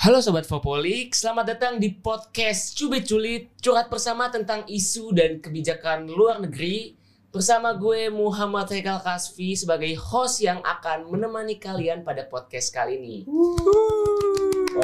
Halo Sobat Fopolik, selamat datang di podcast Cubit Culit Curhat bersama tentang isu dan kebijakan luar negeri. Bersama gue Muhammad Haikal Kasfi sebagai host yang akan menemani kalian pada podcast kali ini.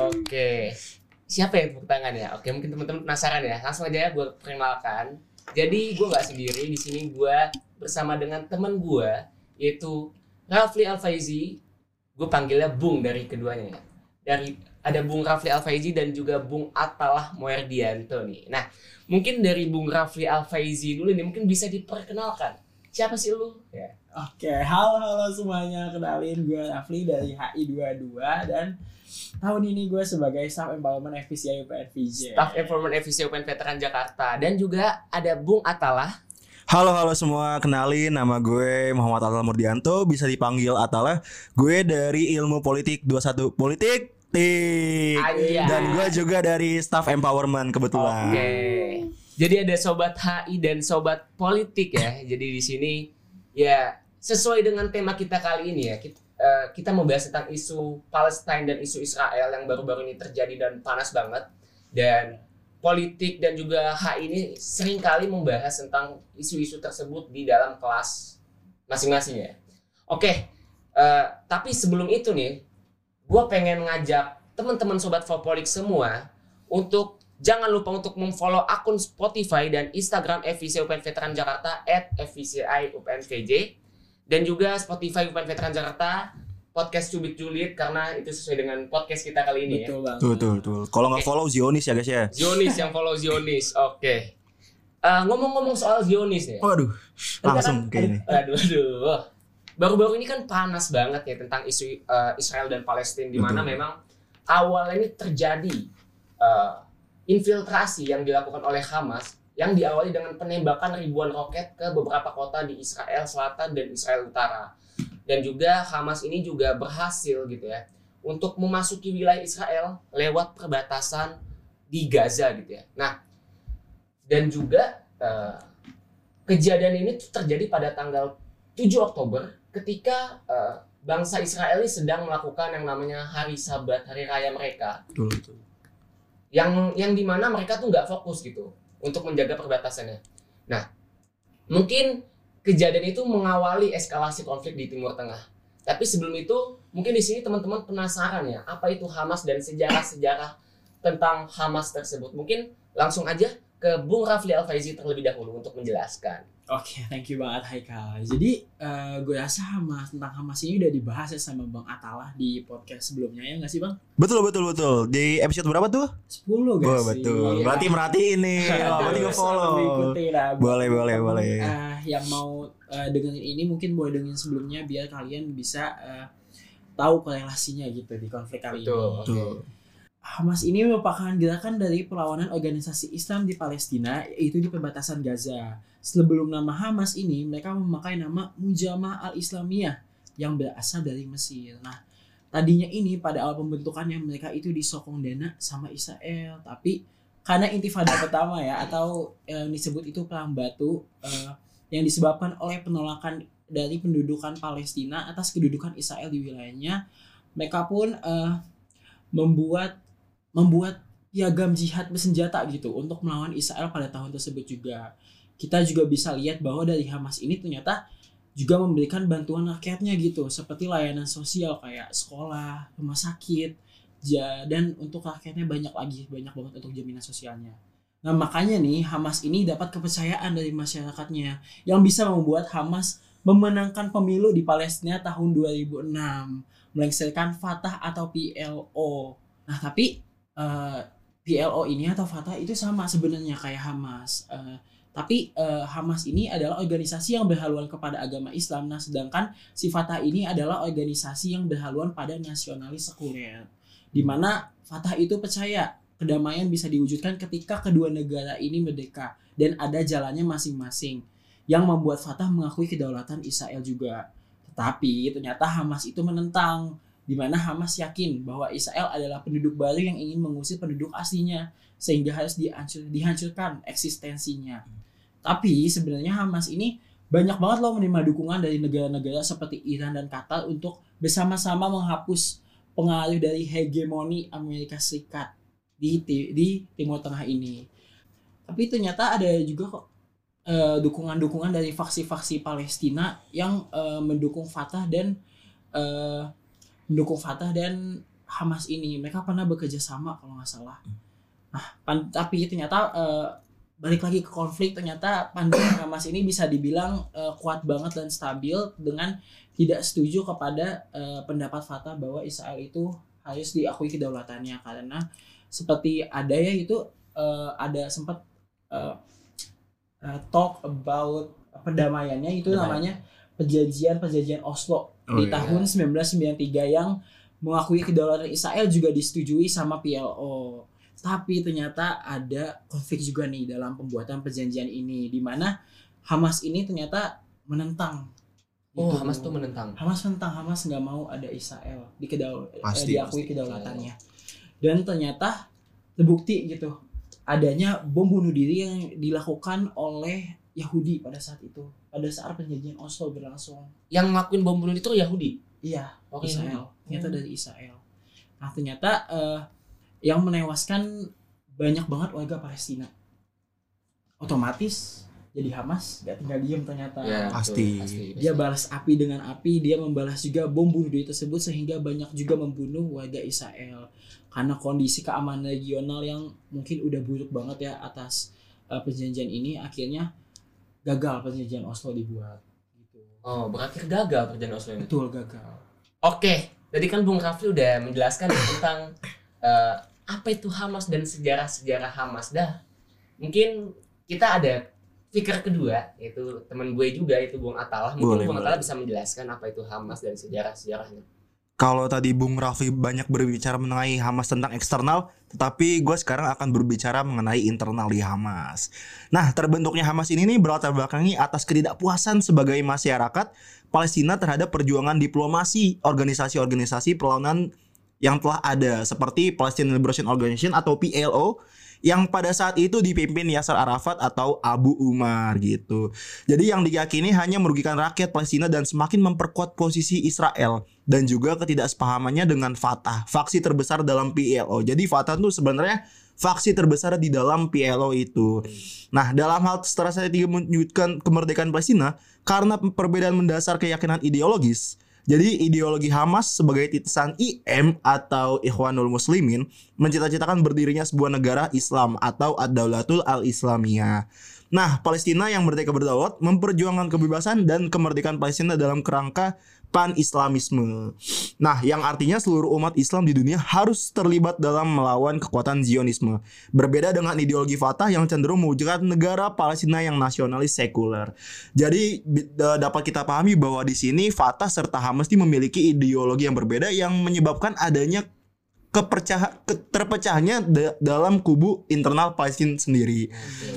Oke, siapa yang tepuk tangan ya? Oke, mungkin teman-teman penasaran ya. Langsung aja ya gue perkenalkan. Jadi gue gak sendiri, di sini gue bersama dengan teman gue Yaitu Rafli Alfaizi. Gue panggilnya Bung dari keduanya ya. Dari ada Bung Rafli Alfaizi dan juga Bung Atalah Moerdianto nih. Nah, mungkin dari Bung Rafli Alfaizi dulu nih mungkin bisa diperkenalkan. Siapa sih lu? Ya. Oke, halo halo semuanya. Kenalin gue Rafli dari HI 22 dan tahun ini gue sebagai Staff Empowerment FPCI UPN VJ. Staff Environment FVC UPN Veteran Jakarta dan juga ada Bung Atalah. Halo halo semua, kenalin nama gue Muhammad Atal Murdianto, bisa dipanggil Atala. Gue dari Ilmu Politik 21 Politik Tik. Anjay. Dan gue juga dari Staff Empowerment kebetulan. Oke. Jadi ada sobat HI dan sobat politik ya. Jadi di sini ya sesuai dengan tema kita kali ini ya. Kita, eh, kita membahas tentang isu Palestina dan isu Israel yang baru-baru ini terjadi dan panas banget. Dan politik dan juga HI ini sering kali membahas tentang isu-isu tersebut di dalam kelas masing-masing ya. Oke, eh, tapi sebelum itu nih, gue pengen ngajak teman-teman sobat Fopolik semua untuk jangan lupa untuk memfollow akun Spotify dan Instagram FVC UPN Veteran Jakarta at FVCI UPN VJ dan juga Spotify UPN Veteran Jakarta podcast Cubit Juliet karena itu sesuai dengan podcast kita kali ini ya. Betul banget. Tuh tuh tuh. Kalau nggak follow Zionis ya guys ya. Zionis yang follow Zionis. Oke. Eh, ngomong-ngomong soal Zionis ya. Waduh, langsung kayak ini. Aduh, aduh. Baru-baru ini kan panas banget ya tentang isu eh, Israel dan Palestina di mana memang awalnya ini terjadi eh, infiltrasi yang dilakukan oleh Hamas yang diawali dengan penembakan ribuan roket ke beberapa kota di Israel Selatan dan Israel Utara. Dan juga Hamas ini juga berhasil gitu ya untuk memasuki wilayah Israel lewat perbatasan di Gaza gitu ya. Nah, dan juga eh, kejadian ini terjadi pada tanggal 7 Oktober ketika eh, bangsa Israel ini sedang melakukan yang namanya hari Sabat, hari raya mereka Betul, betul. yang yang di mana mereka tuh nggak fokus gitu untuk menjaga perbatasannya. Nah, mungkin kejadian itu mengawali eskalasi konflik di Timur Tengah. Tapi sebelum itu, mungkin di sini teman-teman penasaran ya, apa itu Hamas dan sejarah-sejarah tentang Hamas tersebut. Mungkin langsung aja ke Bung Rafli Al-Faizi terlebih dahulu untuk menjelaskan. Oke, thank you banget Haikal. Jadi eh, gue rasa Hamas tentang Hamas ini udah dibahas ya sama Bang Atalah di podcast sebelumnya ya nggak sih Bang? Betul betul betul. Di episode berapa tuh? 10 guys. Oh, betul. Iya. Berarti merhatiin nih. Oh, berarti gue follow. Lah. Boleh, boleh, boleh. Eh, yang mau eh, dengerin ini mungkin boleh dengerin sebelumnya biar kalian bisa eh, tahu korelasinya gitu di konflik kali Betul. ini. Betul. Hamas ini merupakan gerakan dari perlawanan organisasi Islam di Palestina, yaitu di perbatasan Gaza. Sebelum nama Hamas ini, mereka memakai nama Mujamah al-Islamiyah yang berasal dari Mesir. Nah, tadinya ini pada awal pembentukannya mereka itu disokong dana sama Israel, tapi karena intifada pertama ya atau yang disebut itu perang batu eh, yang disebabkan oleh penolakan dari pendudukan Palestina atas kedudukan Israel di wilayahnya, mereka pun eh, membuat membuat piagam jihad bersenjata gitu untuk melawan Israel pada tahun tersebut juga. Kita juga bisa lihat bahwa dari Hamas ini ternyata juga memberikan bantuan rakyatnya gitu, seperti layanan sosial kayak sekolah, rumah sakit, dan untuk rakyatnya banyak lagi, banyak banget untuk jaminan sosialnya. Nah makanya nih Hamas ini dapat kepercayaan dari masyarakatnya yang bisa membuat Hamas memenangkan pemilu di Palestina tahun 2006, melengsarkan Fatah atau PLO. Nah tapi eh, PLO ini atau Fatah itu sama sebenarnya kayak Hamas. Eh, tapi eh, Hamas ini adalah organisasi yang berhaluan kepada agama Islam. Nah, sedangkan si Fatah ini adalah organisasi yang berhaluan pada nasionalis sekuler. Di mana Fatah itu percaya kedamaian bisa diwujudkan ketika kedua negara ini merdeka dan ada jalannya masing-masing. Yang membuat Fatah mengakui kedaulatan Israel juga. Tetapi ternyata Hamas itu menentang di mana Hamas yakin bahwa Israel adalah penduduk baru yang ingin mengusir penduduk aslinya sehingga harus dihancur, dihancurkan eksistensinya. Tapi sebenarnya Hamas ini banyak banget loh menerima dukungan dari negara-negara seperti Iran dan Qatar untuk bersama-sama menghapus pengaruh dari hegemoni Amerika Serikat di di Timur Tengah ini. Tapi ternyata ada juga kok eh, dukungan-dukungan dari faksi-faksi Palestina yang eh, mendukung Fatah dan eh, mendukung Fatah dan Hamas ini. Mereka pernah bekerja sama kalau nggak salah. Nah, pan- tapi ternyata eh, balik lagi ke konflik ternyata pandangan Hamas ini bisa dibilang eh, kuat banget dan stabil dengan tidak setuju kepada eh, pendapat Fatah bahwa Israel itu harus diakui kedaulatannya karena seperti ada ya itu eh, ada sempat eh, eh, talk about perdamaiannya itu Perdamaian. namanya perjanjian perjanjian Oslo Oh, di iya. tahun 1993 yang mengakui kedaulatan Israel juga disetujui sama PLO. Tapi ternyata ada konflik juga nih dalam pembuatan perjanjian ini di mana Hamas ini ternyata menentang. Oh, Gitu. Hamas tuh menentang. Hamas menentang Hamas nggak mau ada Israel di kedaul eh, diakui pasti. kedaulatannya. Dan ternyata terbukti gitu adanya bom bunuh diri yang dilakukan oleh Yahudi pada saat itu pada saat perjanjian Oslo berlangsung. Yang ngelakuin bom bunuh itu Yahudi. Iya, Oke. Israel. Ternyata Hmm. dari Israel. Nah, ternyata eh, yang menewaskan banyak banget warga Palestina. Otomatis jadi Hamas gak tinggal diam ternyata. Ya, Pasti. betul, Dia balas api dengan api, dia membalas juga bom bunuh diri tersebut sehingga banyak juga membunuh warga Israel. Karena kondisi keamanan regional yang mungkin udah buruk banget ya atas eh, perjanjian ini akhirnya gagal perjanjian Oslo dibuat. Gitu. Oh, berakhir gagal perjanjian Oslo ini. Betul gagal. Oke, tadi kan Bung Rafli udah menjelaskan ya tentang eh, apa itu Hamas dan sejarah-sejarah Hamas. Dah, mungkin kita ada fikir kedua, yaitu teman gue juga itu Bung Atalah. Mungkin Boleh, Bung boleh. Atalah bisa menjelaskan apa itu Hamas dan sejarah-sejarahnya. Kalau tadi Bung Raffi banyak berbicara mengenai Hamas tentang eksternal, tetapi gue sekarang akan berbicara mengenai internal di Hamas. Nah, terbentuknya Hamas ini nih berlatar belakangi atas ketidakpuasan sebagai masyarakat Palestina terhadap perjuangan diplomasi organisasi-organisasi perlawanan yang telah ada seperti Palestine Liberation Organization atau PLO yang pada saat itu dipimpin Yasser Arafat atau Abu Umar gitu. Jadi yang diyakini hanya merugikan rakyat Palestina dan semakin memperkuat posisi Israel dan juga ketidaksepahamannya dengan Fatah, faksi terbesar dalam PLO. Jadi Fatah itu sebenarnya faksi terbesar di dalam PLO itu. Nah, dalam hal strategi menyudutkan kemerdekaan Palestina karena perbedaan mendasar keyakinan ideologis. Jadi ideologi Hamas sebagai titisan IM atau Ikhwanul Muslimin mencita-citakan berdirinya sebuah negara Islam atau Ad-Daulatul Al-Islamiyah. Nah, Palestina yang merdeka berdaulat memperjuangkan kebebasan dan kemerdekaan Palestina dalam kerangka pan-islamisme. Nah, yang artinya seluruh umat Islam di dunia harus terlibat dalam melawan kekuatan Zionisme. Berbeda dengan ideologi Fatah yang cenderung mewujudkan negara Palestina yang nasionalis sekuler. Jadi da- dapat kita pahami bahwa di sini Fatah serta Hamas ini memiliki ideologi yang berbeda yang menyebabkan adanya kepercah keterpecahnya da- dalam kubu internal Palestina sendiri.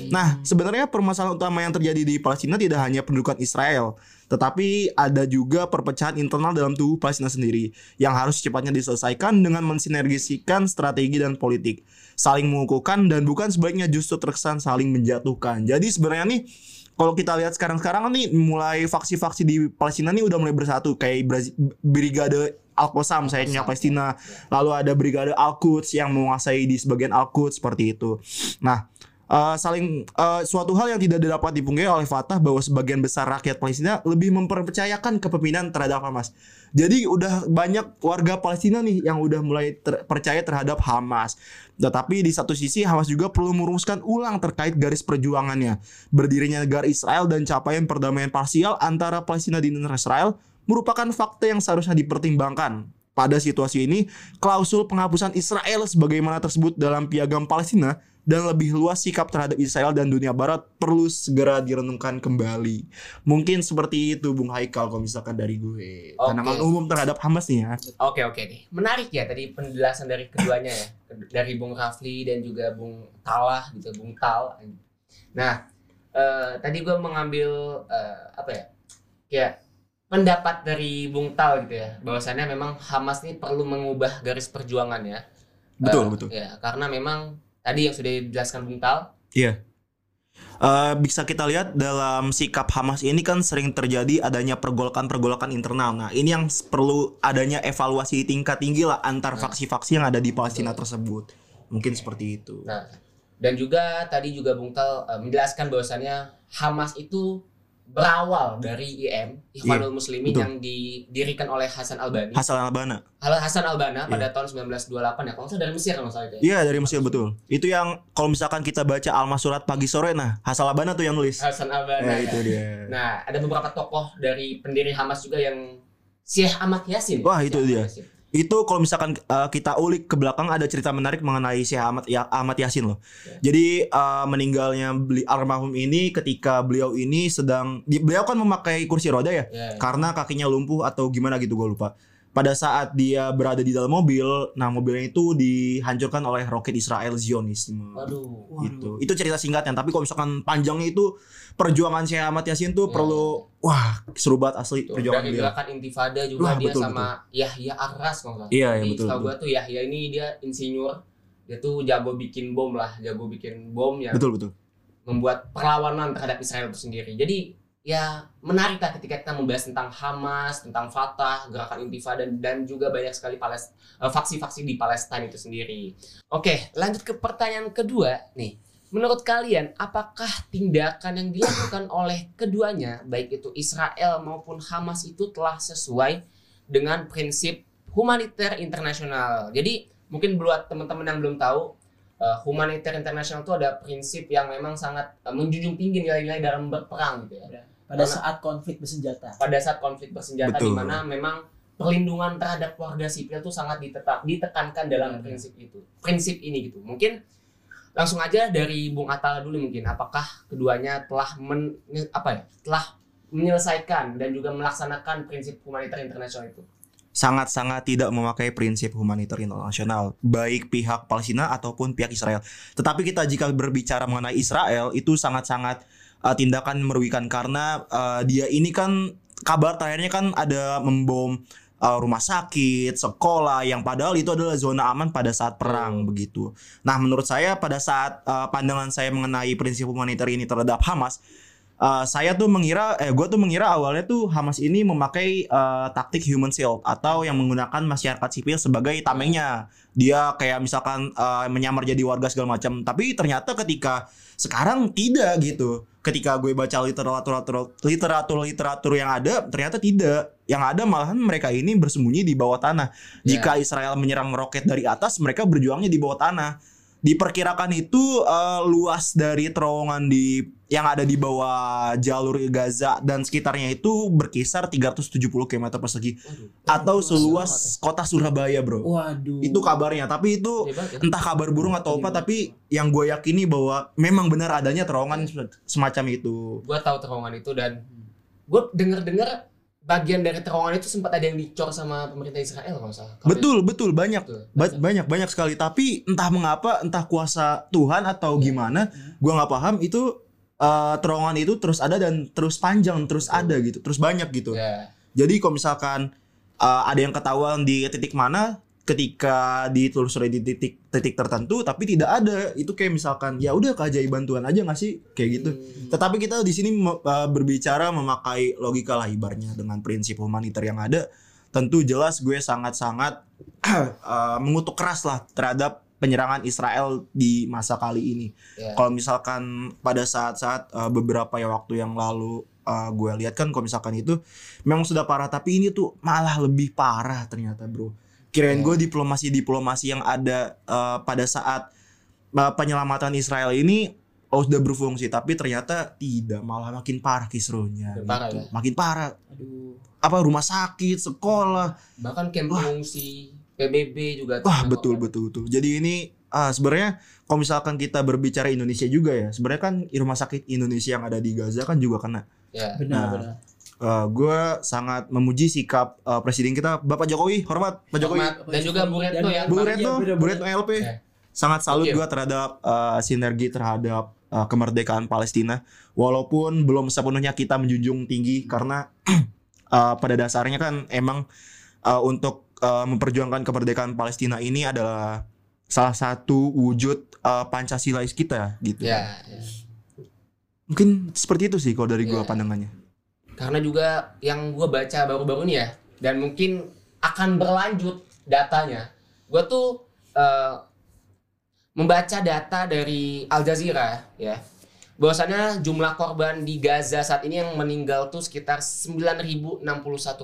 Nah, sebenarnya permasalahan utama yang terjadi di Palestina tidak hanya pendudukan Israel, tetapi ada juga perpecahan internal dalam tubuh Palestina sendiri yang harus secepatnya diselesaikan dengan mensinergisikan strategi dan politik, saling mengukuhkan dan bukan sebaiknya justru terkesan saling menjatuhkan. Jadi sebenarnya nih kalau kita lihat sekarang-sekarang nih mulai faksi-faksi di Palestina nih udah mulai bersatu kayak Brigade Al-Qassam sayapnya Al-Qassam, Palestina lalu ada Brigade Al-Quds yang menguasai di sebagian Al-Quds seperti itu. Nah, eh, saling eh, suatu hal yang tidak dapat dipungkiri oleh Fatah bahwa sebagian besar rakyat Palestina lebih mempercayakan kepemimpinan terhadap Hamas. Jadi udah banyak warga Palestina nih yang udah mulai ter- percaya terhadap Hamas. Tetapi di satu sisi Hamas juga perlu merumuskan ulang terkait garis perjuangannya. Berdirinya negara Israel dan capaian perdamaian parsial antara Palestina dan Israel merupakan fakta yang seharusnya dipertimbangkan. Pada situasi ini, klausul penghapusan Israel sebagaimana tersebut dalam piagam Palestina dan lebih luas sikap terhadap Israel dan dunia barat perlu segera direnungkan kembali. Mungkin seperti itu Bung Haikal kalau misalkan dari gue. Pandangan Oke. umum terhadap Hamas nih ya. Oke oke nih, menarik ya tadi penjelasan dari keduanya ya, dari Bung Rafli dan juga Bung Talah gitu, Bung Tal. Nah, eh, tadi gue mengambil eh, apa ya, ya pendapat dari Bung Tal gitu ya, bahwasannya memang Hamas ini perlu mengubah garis perjuangannya. Betul, Eh, betul. Ya, karena memang tadi yang sudah dijelaskan Bung Tal, Iya. Eh, bisa kita lihat dalam sikap Hamas ini kan sering terjadi adanya pergolakan-pergolakan internal. Nah, ini yang perlu adanya evaluasi tingkat tinggi lah antar faksi-faksi yang ada di Palestina tersebut. Mungkin seperti itu. Nah, dan juga tadi juga Bung Tal eh, menjelaskan bahwasannya Hamas itu berawal dari IM Ikhwanul Muslimin betul. yang didirikan oleh Hasan Albani. Hasan Albana. Hal Hasan Albana pada tahun 1928 ya, kalau dari Mesir kalau nggak salah itu. ya. Iya dari Mesir betul. Itu yang kalau misalkan kita baca Al-Masurat pagi sore nah Hasan Albana tuh yang nulis. Hasan Albana. Nah, ya. itu dia. Nah, ada beberapa tokoh dari pendiri Hamas juga yang Syekh Ahmad Yasin. Wah, itu Syekh dia. Yasin. Itu kalau misalkan uh, kita ulik ke belakang ada cerita menarik mengenai Syekh Ahmad ya, Ahmad Yasin loh. Ya. Jadi uh, meninggalnya beli almarhum ini ketika beliau ini sedang di- beliau kan memakai kursi roda ya Ya, ya. karena kakinya lumpuh atau gimana gitu gue lupa. Pada saat dia berada di dalam mobil, nah mobilnya itu dihancurkan oleh roket Israel Zionisme. Waduh. Waduh. Gitu. Itu cerita singkatnya, tapi kalau misalkan panjangnya itu perjuangan Syekh Ahmad Yasin tuh Ya. perlu wah seru banget asli Tuh, perjuangan dari beliau. gerakan intifada juga Wah, dia betul, sama Yahya Arras kalau nggak salah. Iya, iya, betul, setahu betul. gua tuh Yahya ini dia insinyur. Dia tuh jago bikin bom lah, jago bikin bom yang Betul betul. membuat perlawanan terhadap Israel itu sendiri. Jadi ya menarik lah ketika kita membahas tentang Hamas, tentang Fatah, gerakan Intifada dan juga banyak sekali eh, faksi-faksi di Palestina itu sendiri. Oke, lanjut ke pertanyaan kedua nih. Menurut kalian, apakah tindakan yang dilakukan oleh keduanya, baik itu Israel maupun Hamas itu telah sesuai dengan prinsip humaniter internasional? Jadi mungkin buat teman-teman yang belum tahu, uh, humaniter internasional itu ada prinsip yang memang sangat uh, menjunjung tinggi nilai-nilai dalam berperang gitu ya. Pada Karena- saat konflik bersenjata. Pada saat konflik bersenjata di mana memang perlindungan terhadap warga sipil itu sangat ditetap, ditekankan dalam Hmm. prinsip itu. Prinsip ini gitu. Mungkin langsung aja dari Bung Atala dulu mungkin apakah keduanya telah men, apa ya? telah menyelesaikan dan juga melaksanakan prinsip humaniter internasional itu. sangat-sangat tidak memakai prinsip humaniter internasional baik pihak Palestina ataupun pihak Israel. Tetapi kita jika berbicara mengenai Israel itu sangat-sangat uh, tindakan merugikan karena uh, dia ini kan kabar terakhirnya kan ada membom uh, rumah sakit, sekolah yang padahal itu adalah zona aman pada saat perang begitu. Nah, menurut saya pada saat uh, pandangan saya mengenai prinsip humaniter ini terhadap Hamas Uh, saya tuh mengira, eh gue tuh mengira awalnya tuh Hamas ini memakai uh, taktik human shield atau yang menggunakan masyarakat sipil sebagai tamengnya. Dia kayak misalkan uh, menyamar jadi warga segala macam. Tapi ternyata ketika sekarang tidak gitu. Ketika gue baca literatur literatur literatur yang ada, ternyata tidak. Yang ada malahan mereka ini bersembunyi di bawah tanah. Jika Israel menyerang roket dari atas, mereka berjuangnya di bawah tanah. Diperkirakan itu uh, luas dari terowongan di yang ada di bawah jalur Gaza dan sekitarnya itu berkisar 370 km persegi Waduh. atau luas seluas banget kota Surabaya, Bro. Waduh. Itu kabarnya, tapi itu Hebat ya. entah kabar burung atau apa tapi yang gue yakini bahwa memang benar adanya terowongan semacam itu. Gue tahu terowongan itu dan gue denger-dengar bagian dari terowongan itu sempat ada yang dicor sama pemerintah Israel kalau salah. Betul, betul banyak Betul. Ba- banyak banyak sekali tapi entah mengapa entah kuasa Tuhan atau gimana gua nggak paham itu eh, terowongan itu terus ada dan terus panjang terus ada gitu terus banyak gitu Ya. jadi kalau misalkan eh, ada yang ketahuan di titik mana ketika ditelusuri di titik titik tertentu tapi tidak ada itu kayak misalkan ya udah keajaiban Tuhan aja nggak sih kayak gitu Hmm. tetapi kita di sini uh, berbicara memakai logika lah ibarnya dengan prinsip humaniter yang ada. Tentu jelas gue sangat-sangat uh, mengutuk keras lah terhadap penyerangan Israel di masa kali ini. Ya. Kalau misalkan pada saat-saat uh, beberapa ya waktu yang lalu uh, gue lihat kan kalau misalkan itu memang sudah parah tapi ini tuh malah lebih parah ternyata bro. Kirain Ya. gue diplomasi-diplomasi yang ada uh, pada saat uh, penyelamatan Israel ini oh sudah berfungsi tapi ternyata tidak malah makin parah kisruhnya Makin parah gitu. ya? makin parah Aduh. apa rumah sakit sekolah Bahkan camp pengungsi PBB juga wah betul kan. betul betul jadi ini ah sebenarnya kalau misalkan kita berbicara Indonesia juga ya sebenarnya kan rumah sakit Indonesia yang ada di Gaza kan juga kena Ya. Benar, Nah, benar. gue sangat memuji sikap uh, presiden kita Bapak Jokowi hormat Pak Jokowi Hormat. Dan juga Bu Retno ya. Bu Iya, Retno bener, Bu. Retno LP Ya. sangat salut gue terhadap uh, sinergi terhadap uh, kemerdekaan Palestina walaupun belum sepenuhnya kita menjunjung tinggi karena uh, pada dasarnya kan emang uh, untuk uh, memperjuangkan kemerdekaan Palestina ini adalah salah satu wujud uh, Pancasilais kita gitu. Ya. ya. Mungkin seperti itu sih kalau dari gua Iya. pandangannya. karena juga yang gue baca baru-baru ini ya dan mungkin akan berlanjut datanya gue tuh eh, membaca data dari Al Jazeera ya bahwasanya jumlah korban di Gaza saat ini yang meninggal tuh sekitar 9.061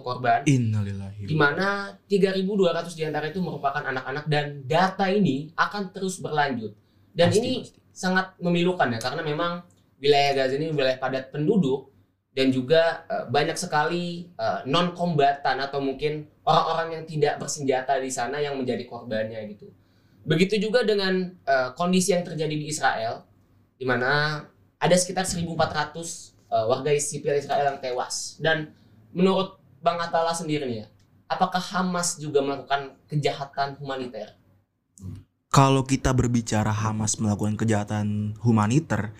korban Innalillahi. di mana 3.200 di antara itu merupakan anak-anak dan data ini akan terus berlanjut dan Pasti, ini pasti. sangat memilukan ya karena memang wilayah Gaza ini wilayah padat penduduk dan juga eh, banyak sekali non kombatan atau mungkin orang-orang yang tidak bersenjata di sana yang menjadi korbannya gitu. Begitu juga dengan eh, kondisi yang terjadi di Israel di mana ada sekitar 1.400 eh, warga sipil Israel yang tewas dan menurut Bang Atala sendiri nih ya, apakah Hamas juga melakukan kejahatan humaniter? Kalau kita berbicara Hamas melakukan kejahatan humaniter,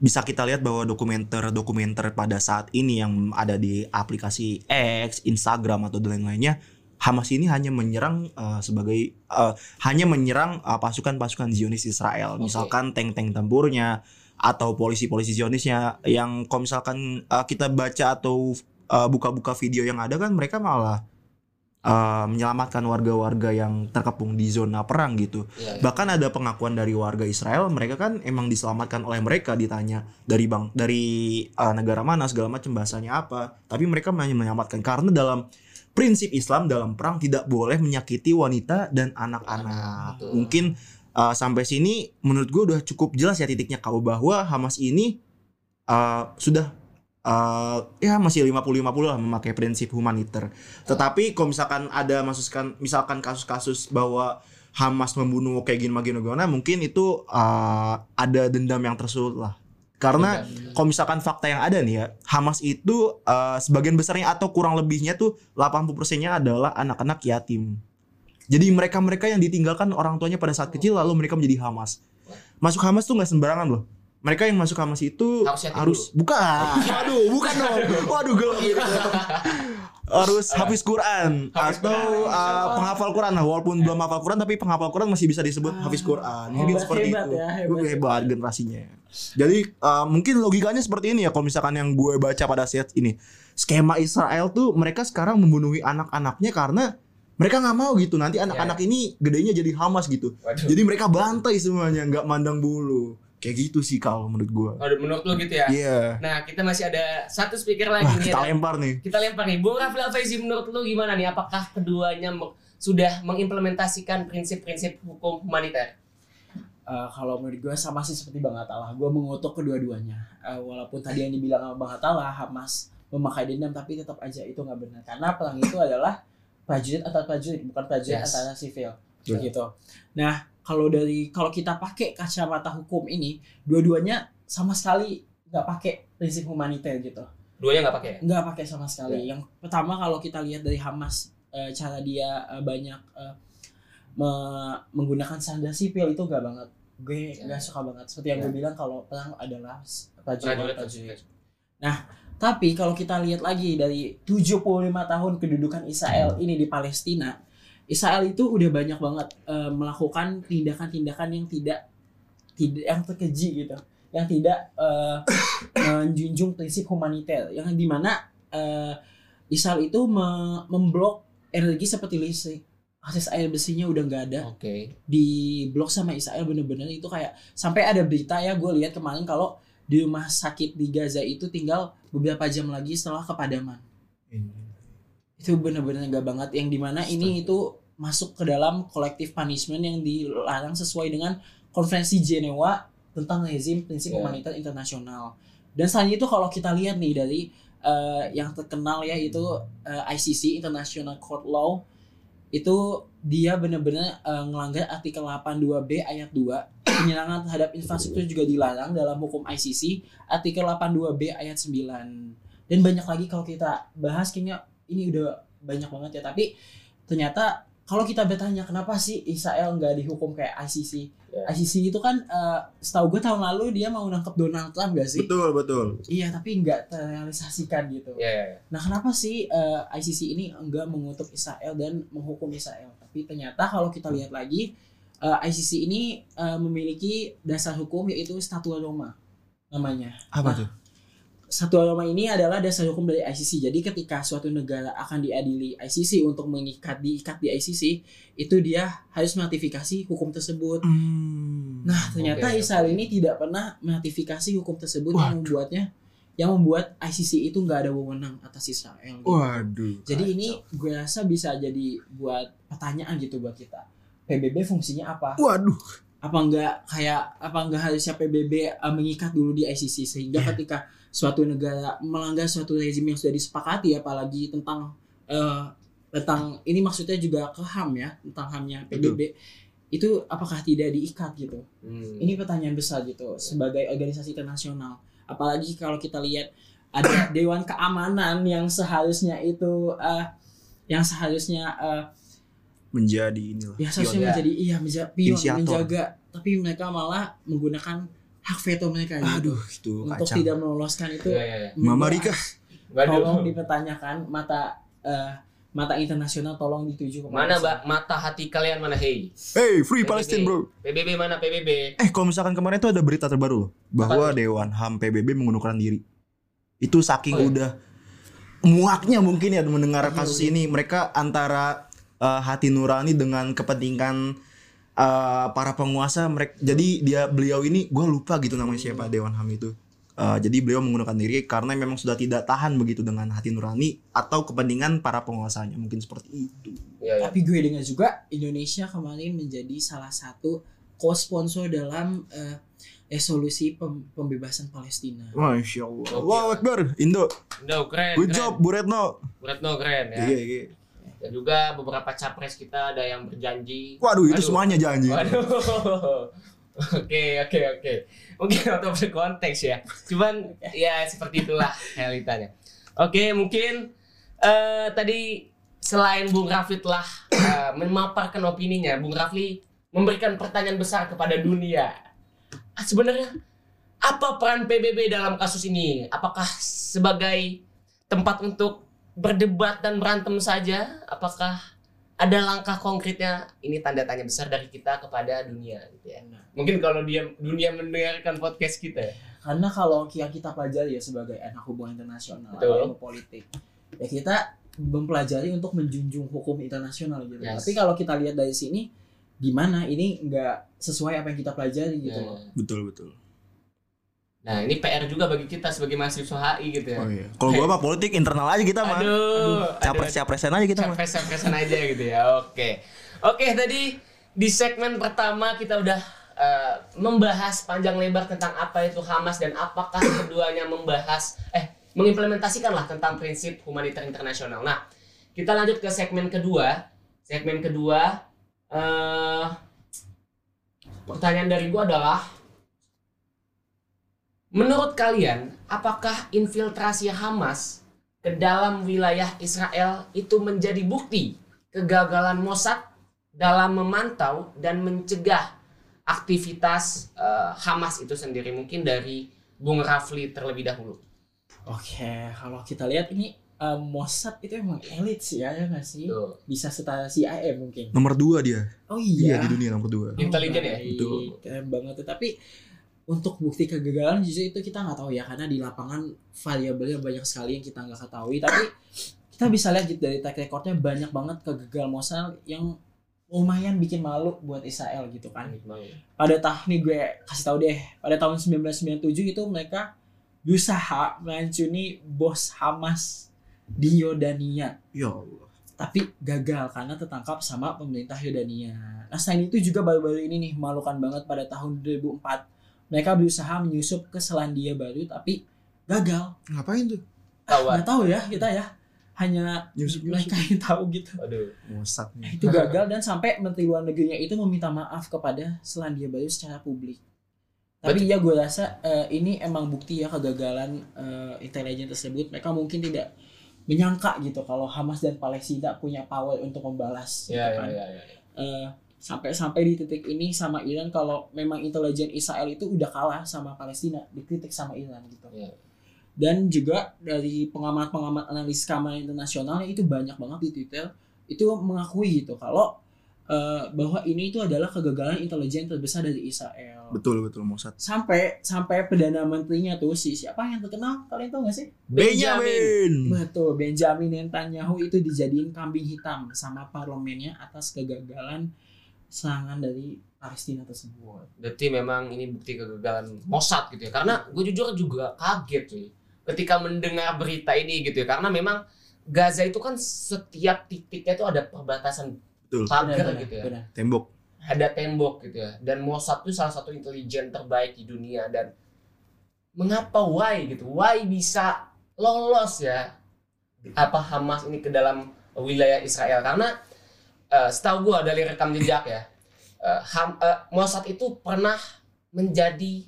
bisa kita lihat bahwa dokumenter-dokumenter pada saat ini yang ada di aplikasi X, Instagram atau dan lain-lainnya, Hamas ini hanya menyerang eh, sebagai eh, hanya menyerang pasukan-pasukan Zionis Israel, Oke. misalkan tank-tank tempurnya atau polisi-polisi Zionisnya yang kalau misalkan eh, kita baca atau eh, buka-buka video yang ada kan mereka malah eh, menyelamatkan warga-warga yang terkepung di zona perang gitu. Ya, ya. Bahkan ada pengakuan dari warga Israel, mereka kan emang diselamatkan oleh mereka ditanya dari bang dari uh, negara mana segala macam bahasanya apa. Tapi mereka hanya menyelamatkan karena dalam prinsip Islam dalam perang tidak boleh menyakiti wanita dan anak-anak. Mungkin uh, sampai sini menurut gue udah cukup jelas ya titiknya kau bahwa Hamas ini uh, sudah uh, ya masih 50-50 lah memakai prinsip humaniter. Tetapi kalau misalkan ada masukkan misalkan kasus-kasus bahwa Hamas membunuh kayak gini gini gimana mungkin itu uh, ada dendam yang tersulut lah. Karena Dendam. kalau misalkan fakta yang ada nih ya, Hamas itu uh, sebagian besarnya atau kurang lebihnya tuh 80%-nya adalah anak-anak yatim. Jadi mereka-mereka yang ditinggalkan orang tuanya pada saat kecil lalu mereka menjadi Hamas. Masuk Hamas tuh nggak sembarangan loh. Mereka yang masuk Hamas itu Harus harus bukan. Waduh, bukan dong. Waduh, gelap gitu. harus hafiz Quran Hafiz atau Quran, uh, penghafal Quran lah walaupun belum hafal Quran tapi penghafal Quran masih bisa disebut hafiz Quran. Mungkin Hebat, seperti hebat itu. ya, hebat. Gue hebat generasinya. Jadi uh, mungkin logikanya seperti ini ya kalau misalkan yang gue baca pada saat ini. Skema Israel tuh mereka sekarang membunuhi anak-anaknya karena mereka nggak mau gitu nanti anak-anak ini gedenya jadi Hamas gitu. Waduh. Jadi mereka bantai semuanya nggak mandang bulu. Kayak gitu sih kalau menurut gue. Waduh, menurut lu gitu ya? Iya. Nah, kita masih ada satu speaker lagi Wah, nih. kita ada- lempar nih. kita lempar nih. Bung Rafli Alfaizi menurut lu gimana nih? Apakah keduanya sudah mengimplementasikan prinsip-prinsip hukum humaniter? Eh, kalau menurut gue sama sih seperti Bang Atala. Gue mengutuk kedua-duanya. Eh, walaupun tadi yang dibilang sama Bang Atala, Hamas memakai dendam, tapi tetap aja itu nggak benar. Karena perang itu adalah prajurit antar prajurit, bukan prajurit Yes. antara sivil. Betul. Gitu. Nah, kalau dari kalau kita pakai kacamata hukum ini, dua-duanya sama sekali nggak pakai prinsip humaniter gitu. Duanya nggak pakai ya? nggak pakai sama sekali. Yang pertama kalau kita lihat dari Hamas eh, cara dia eh, banyak eh, me- menggunakan sandal sipil itu nggak banget. Gue Ya. nggak suka banget. Seperti yang Ya. gue bilang kalau perang adalah s- Prajurit, prajurit prajurit. Prajurit. Tapi kalau kita lihat lagi dari 75 tahun kedudukan Israel ini di Palestina, Israel itu udah banyak banget eh, melakukan tindakan-tindakan yang tidak tidak yang terkeji gitu, yang tidak eh, menjunjung prinsip humaniter, yang di mana eh, Israel itu me- memblok energi seperti listrik, akses air bersihnya udah nggak ada Oke. di blok sama Israel bener-bener itu kayak sampai ada berita ya gue lihat kemarin kalau di rumah sakit di Gaza itu tinggal beberapa jam lagi setelah kepadaman. Itu bener-bener nggak banget. Yang di mana ini itu masuk ke dalam collective punishment yang dilarang sesuai dengan konvensi Jenewa tentang rezim prinsip Ya. humanitar internasional. Dan selain itu kalau kita lihat nih dari eh, yang terkenal ya itu eh, ICC International Court Law itu dia benar-benar eh, ngelanggar artikel 82B ayat 2 penyerangan terhadap infrastruktur juga dilarang dalam hukum ICC artikel 82B ayat 9 dan banyak lagi kalau kita bahas kayaknya ini udah banyak banget ya. Tapi ternyata kalau kita bertanya kenapa sih Israel nggak dihukum kayak ICC Ya. ICC itu kan eh, setahu gue tahun lalu dia mau nangkep Donald Trump gak sih Betul, betul. iya tapi nggak terrealisasikan gitu Ya, ya, ya. Nah, kenapa sih eh, ICC ini enggak mengutuk Israel dan menghukum Israel? Tapi ternyata kalau kita lihat lagi, eh, ICC ini eh, memiliki dasar hukum yaitu Statut Roma. namanya. Apa Nah, tuh? Satu norma ini adalah dasar hukum dari ICC. Jadi ketika suatu negara akan diadili ICC untuk mengikat diikat di ICC, itu dia harus meratifikasi hukum tersebut. Hmm. Nah, ternyata Oke, Israel ini tidak pernah meratifikasi hukum tersebut yang Waduh. membuatnya yang membuat ICC itu nggak ada wewenang atas Israel. gitu. Waduh. Jadi ini gue rasa bisa jadi buat pertanyaan gitu buat kita. PBB fungsinya apa? Waduh. Apa enggak kayak apa enggak harusnya PBB uh, mengikat dulu di ICC sehingga Iya. ketika suatu negara melanggar suatu rezim yang sudah disepakati apalagi tentang eh, tentang ini maksudnya juga ke HAM ya, tentang HAMnya PBB itu apakah tidak diikat gitu? Hmm. Ini pertanyaan besar gitu sebagai organisasi internasional. Apalagi kalau kita lihat ada Dewan Keamanan yang seharusnya itu eh, yang seharusnya eh, Menjadi inilah. yang seharusnya ya. menjadi iya menja- pion Inisiator. menjaga tapi mereka malah menggunakan hak veto mereka gitu Aduh, itu untuk kacau. tidak meloloskan itu Iya, iya, iya. Mama Rika. Tolong dipertanyakan mata eh, mata internasional tolong dituju kepada Mana mbak mata hati kalian mana hei? Hey, free PBB. Palestine, bro. PBB mana PBB? Eh, kalau misalkan kemarin tuh ada berita terbaru loh, bahwa Apa? Dewan HAM PBB mengundurkan diri. Itu saking Oh, iya? udah muaknya mungkin ya mendengar Iya, kasus iya. ini. Mereka antara eh, hati nurani dengan kepentingan eh, para penguasa mereka. Jadi dia beliau ini gue lupa gitu namanya siapa Dewan HAM itu. Eh, jadi beliau mengundurkan diri karena memang sudah tidak tahan begitu dengan hati nurani atau kepentingan para penguasanya mungkin seperti itu. Iya, iya. tapi gue dengar juga Indonesia kemarin menjadi salah satu co-sponsor dalam eh, resolusi pem- pembebasan Palestina Masya Allah. Oke. Wow, Akbar, Indo. Udah keren. Good keren. job, Bu Retno. Retno keren ya. Iya, iya. Dan juga beberapa capres kita ada yang berjanji. Waduh, itu Waduh. semuanya janji. Waduh. Oke, oke, oke. Mungkin atau berkonteks ya. Cuman ya seperti itulah realitanya. Oke, mungkin eh tadi selain Bung Rafli telah eh, memaparkan opininya, Bung Rafli memberikan pertanyaan besar kepada dunia. Ah, sebenarnya apa peran PBB dalam kasus ini? Apakah sebagai tempat untuk berdebat dan berantem saja? Apakah ada langkah konkretnya? Ini tanda tanya besar dari kita kepada dunia gitu ya. Mungkin kalau dia dunia mendengarkan podcast kita ya. karena kalau yang kita pelajari ya sebagai anak hubungan internasional Betul. atau politik ya kita mempelajari untuk menjunjung hukum internasional gitu Yes. tapi kalau kita lihat dari sini gimana ini nggak sesuai apa yang kita pelajari gitu loh Nah, Betul, betul. Nah, ini PR juga bagi kita sebagai mahasiswa HI gitu ya. Oh iya. Kalau gua mah politik internal aja kita mah. Aduh, Capres-capresan aja kita mah. capres-capresan aja gitu ya. Oke. Oke, tadi di segmen pertama kita udah eh, membahas panjang lebar tentang apa itu Hamas dan apakah keduanya membahas eh mengimplementasikan lah tentang prinsip humaniter internasional. Nah, kita lanjut ke segmen kedua. Segmen kedua eh pertanyaan dari gua adalah Menurut kalian, apakah infiltrasi Hamas ke dalam wilayah Israel itu menjadi bukti kegagalan Mossad dalam memantau dan mencegah aktivitas eh, Hamas itu sendiri? Mungkin dari Bung Rafli terlebih dahulu. oke kalau kita lihat ini eh, Mossad itu emang elit sih ya ya nggak sih Tuh. bisa setara CIA mungkin Nomor dua dia. oh Iya, iya, di dunia nomor dua. Intelijen ya? baik. Betul. keren banget tuh tapi untuk bukti kegagalan justru itu kita nggak tahu ya karena di lapangan variabelnya banyak sekali yang kita nggak ketahui. Tapi kita bisa lihat gitu dari track recordnya banyak banget kegagalan Mossad yang lumayan bikin malu buat Israel gitu kan. Pada tahun nih gue kasih tahu deh pada tahun 1997 itu mereka berusaha merancuni bos Hamas di Yordania. Ya Allah. tapi gagal karena tertangkap sama pemerintah Yordania. Nah selain itu juga baru-baru ini nih memalukan banget pada tahun 2004 mereka berusaha menyusup ke Selandia Baru tapi gagal. Ngapain tuh? Kawan. Nggak tahu ya kita ya hanya Nyusup-nyusup. mereka yang tahu gitu. Aduh. Nah, nih. itu gagal dan sampai menteri luar negerinya itu meminta maaf kepada Selandia Baru secara publik. Tapi ya gue rasa eh, ini emang bukti ya kegagalan eh, intelijen tersebut. Mereka mungkin tidak menyangka gitu kalau Hamas dan Palestina punya power untuk membalas. Ya, gitu ya, kan. ya, ya. Eh, sampai-sampai di titik ini sama Iran kalau memang intelijen Israel itu udah kalah sama Palestina dikritik sama Iran gitu. Iya. Dan juga dari pengamat-pengamat analis keamanan internasional itu banyak banget di Twitter itu mengakui gitu kalau eh, bahwa ini itu adalah kegagalan intelijen terbesar dari Israel. Betul betul Mossad. Sampai sampai perdana menterinya tuh si siapa yang terkenal? Kalian tahu gak sih? Benjamin. Betul, Benjamin Netanyahu itu dijadiin kambing hitam sama parlemennya atas kegagalan serangan dari Palestina tersebut. Berarti memang ini bukti kegagalan Mossad gitu ya. Karena gue jujur juga kaget cuy. Ketika mendengar berita ini gitu ya. Karena memang Gaza itu kan setiap titiknya itu ada perbatasan Betul. pagar Benar, gitu ya. benar. Tembok. Ada tembok gitu ya. Dan Mossad itu salah satu intelijen terbaik di dunia dan mengapa why gitu? Why bisa lolos ya apa Hamas ini ke dalam wilayah Israel? Karena eh, setahu gua dari rekam jejak ya, eh, Ham, eh, Mossad itu pernah menjadi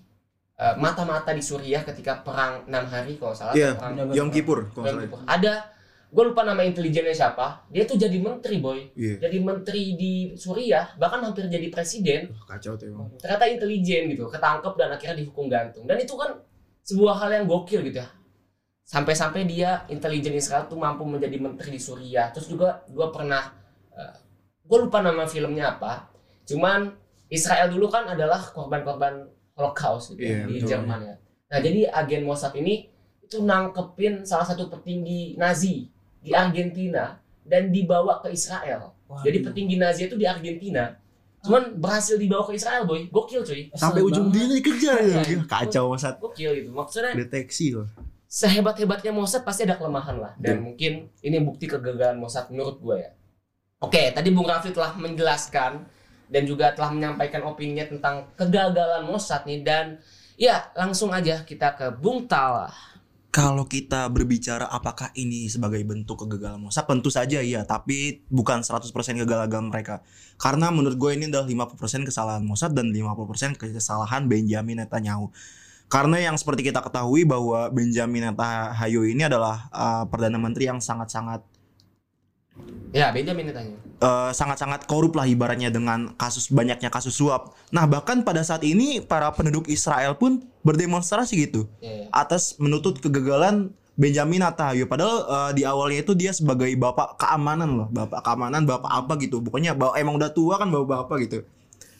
eh, mata-mata di Suriah ketika perang enam hari kalau salah. Iya, perang benar. Yom Kippur kalau Yom Kippur. salah. Ada, gue lupa nama intelijennya siapa. Dia tuh jadi menteri boy, Iya. jadi menteri di Suriah, bahkan hampir jadi presiden. Wah, Kacau tuh emang. Ternyata intelijen gitu, ketangkep dan akhirnya dihukum gantung. Dan itu kan sebuah hal yang gokil gitu ya. Sampai-sampai dia intelijen Israel tuh mampu menjadi menteri di Suriah. Terus juga gue pernah, gue lupa nama filmnya apa. Cuman Israel dulu kan adalah korban-korban Holocaust gitu ya, Iya, di betul. Jerman ya. Nah jadi agen Mossad ini itu nangkepin salah satu petinggi Nazi di Argentina dan dibawa ke Israel. Waduh. Jadi petinggi Nazi itu di Argentina. Cuman berhasil dibawa ke Israel, boy. Gokil, cuy. Sampai ujung dunia dikejar ya. Iya. Kacau Mossad. Gokil gitu. Maksudnya Deteksi loh. sehebat-hebatnya Mossad pasti ada kelemahan lah. Dan mungkin ini bukti kegagalan Mossad menurut gue ya. Oke, tadi Bung Raffi telah menjelaskan dan juga telah menyampaikan opininya tentang kegagalan Mossad nih dan ya langsung aja kita ke Bung Tala. Kalau kita berbicara apakah ini sebagai bentuk kegagalan Mossad, tentu saja iya, tapi bukan 100% kegagalan mereka. Karena menurut gue ini adalah 50% kesalahan Mossad dan 50% kesalahan Benjamin Netanyahu. Karena yang seperti kita ketahui bahwa Benjamin Netanyahu ini adalah uh, perdana menteri yang sangat-sangat Ya, Benjamin ditanya. eh, sangat-sangat korup lah ibaratnya dengan kasus banyaknya kasus suap. Nah bahkan pada saat ini para penduduk Israel pun berdemonstrasi gitu Ya, ya. atas menuntut kegagalan Benjamin Netanyahu. Padahal eh, di awalnya itu dia sebagai bapak keamanan loh, bapak keamanan, bapak apa gitu. Pokoknya bapak, emang udah tua kan bapak-bapak gitu.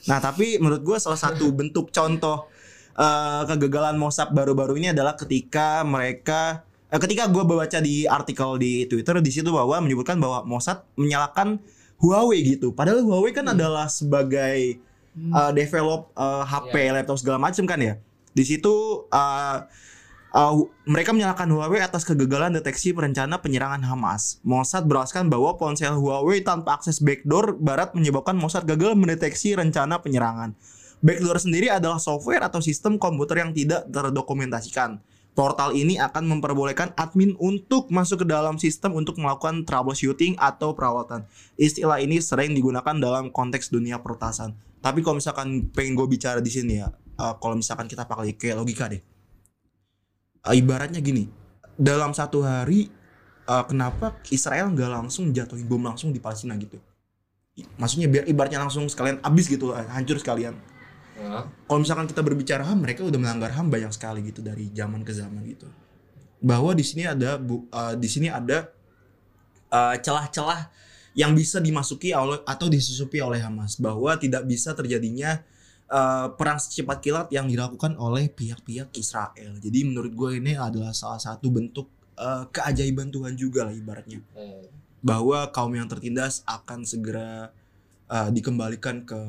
Nah tapi menurut gue salah satu bentuk contoh eh, kegagalan Mossad baru-baru ini adalah ketika mereka ketika gue baca di artikel di Twitter di situ bahwa menyebutkan bahwa Mossad menyalahkan Huawei gitu. Padahal Huawei kan adalah sebagai uh, develop uh, HP, laptop segala macam kan ya. Di situ uh, uh, mereka menyalahkan Huawei atas kegagalan deteksi perencana penyerangan Hamas. Mossad beraskan bahwa ponsel Huawei tanpa akses backdoor barat menyebabkan Mossad gagal mendeteksi rencana penyerangan. Backdoor sendiri adalah software atau sistem komputer yang tidak terdokumentasikan. Portal ini akan memperbolehkan admin untuk masuk ke dalam sistem untuk melakukan troubleshooting atau perawatan. Istilah ini sering digunakan dalam konteks dunia pertasan. Tapi kalau misalkan pengen gue bicara di sini ya, eh, kalau misalkan kita pakai kayak logika deh. Eh, ibaratnya gini, dalam satu hari eh, kenapa Israel nggak langsung jatuhin bom langsung di Palestina gitu? Maksudnya biar ibaratnya langsung sekalian abis gitu, hancur sekalian Kalau misalkan kita berbicara HAM, mereka udah melanggar HAM banyak sekali gitu dari zaman ke zaman gitu. Bahwa di sini ada bu, eh, di sini ada eh, celah-celah yang bisa dimasuki oleh atau disusupi oleh Hamas bahwa tidak bisa terjadinya eh, perang secepat kilat yang dilakukan oleh pihak-pihak Israel. Jadi menurut gue ini adalah salah satu bentuk eh, keajaiban Tuhan juga lah ibaratnya Eh, bahwa kaum yang tertindas akan segera eh, dikembalikan ke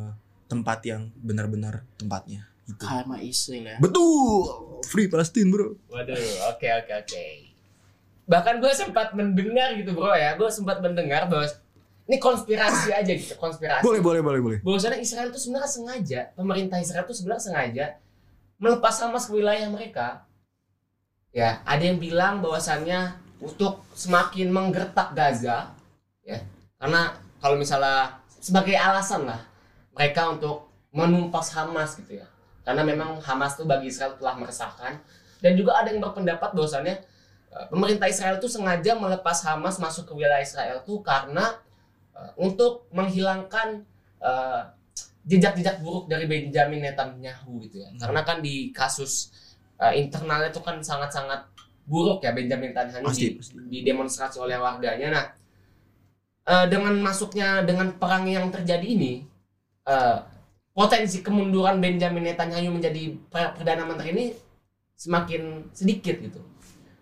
tempat yang benar-benar tempatnya gitu. Karma Israel ya. Betul, free Palestine bro. Waduh, oke oke oke. Bahkan gue sempat mendengar gitu bro ya, gue sempat mendengar bahwa ini konspirasi aja gitu, konspirasi. Boleh, boleh, boleh, boleh. Bahwasannya Israel itu sebenarnya sengaja, pemerintah Israel itu sebenarnya sengaja melepas Hamas ke wilayah mereka. Ya, ada yang bilang bahwasannya untuk semakin menggertak Gaza, ya, karena kalau misalnya sebagai alasan lah mereka untuk menumpas Hamas gitu ya. Karena memang Hamas tuh bagi Israel telah meresahkan dan juga ada yang berpendapat bahwasannya eh, pemerintah Israel itu sengaja melepas Hamas masuk ke wilayah Israel tuh karena eh, untuk menghilangkan eh, jejak-jejak buruk dari Benjamin Netanyahu gitu ya. Karena kan di kasus eh, internalnya itu kan sangat-sangat buruk ya Benjamin Netanyahu Pasti, di, pasti. didemonstrasi oleh warganya. Nah, dengan masuknya dengan perang yang terjadi ini eh, potensi kemunduran Benjamin Netanyahu menjadi per- perdana menteri ini semakin sedikit gitu.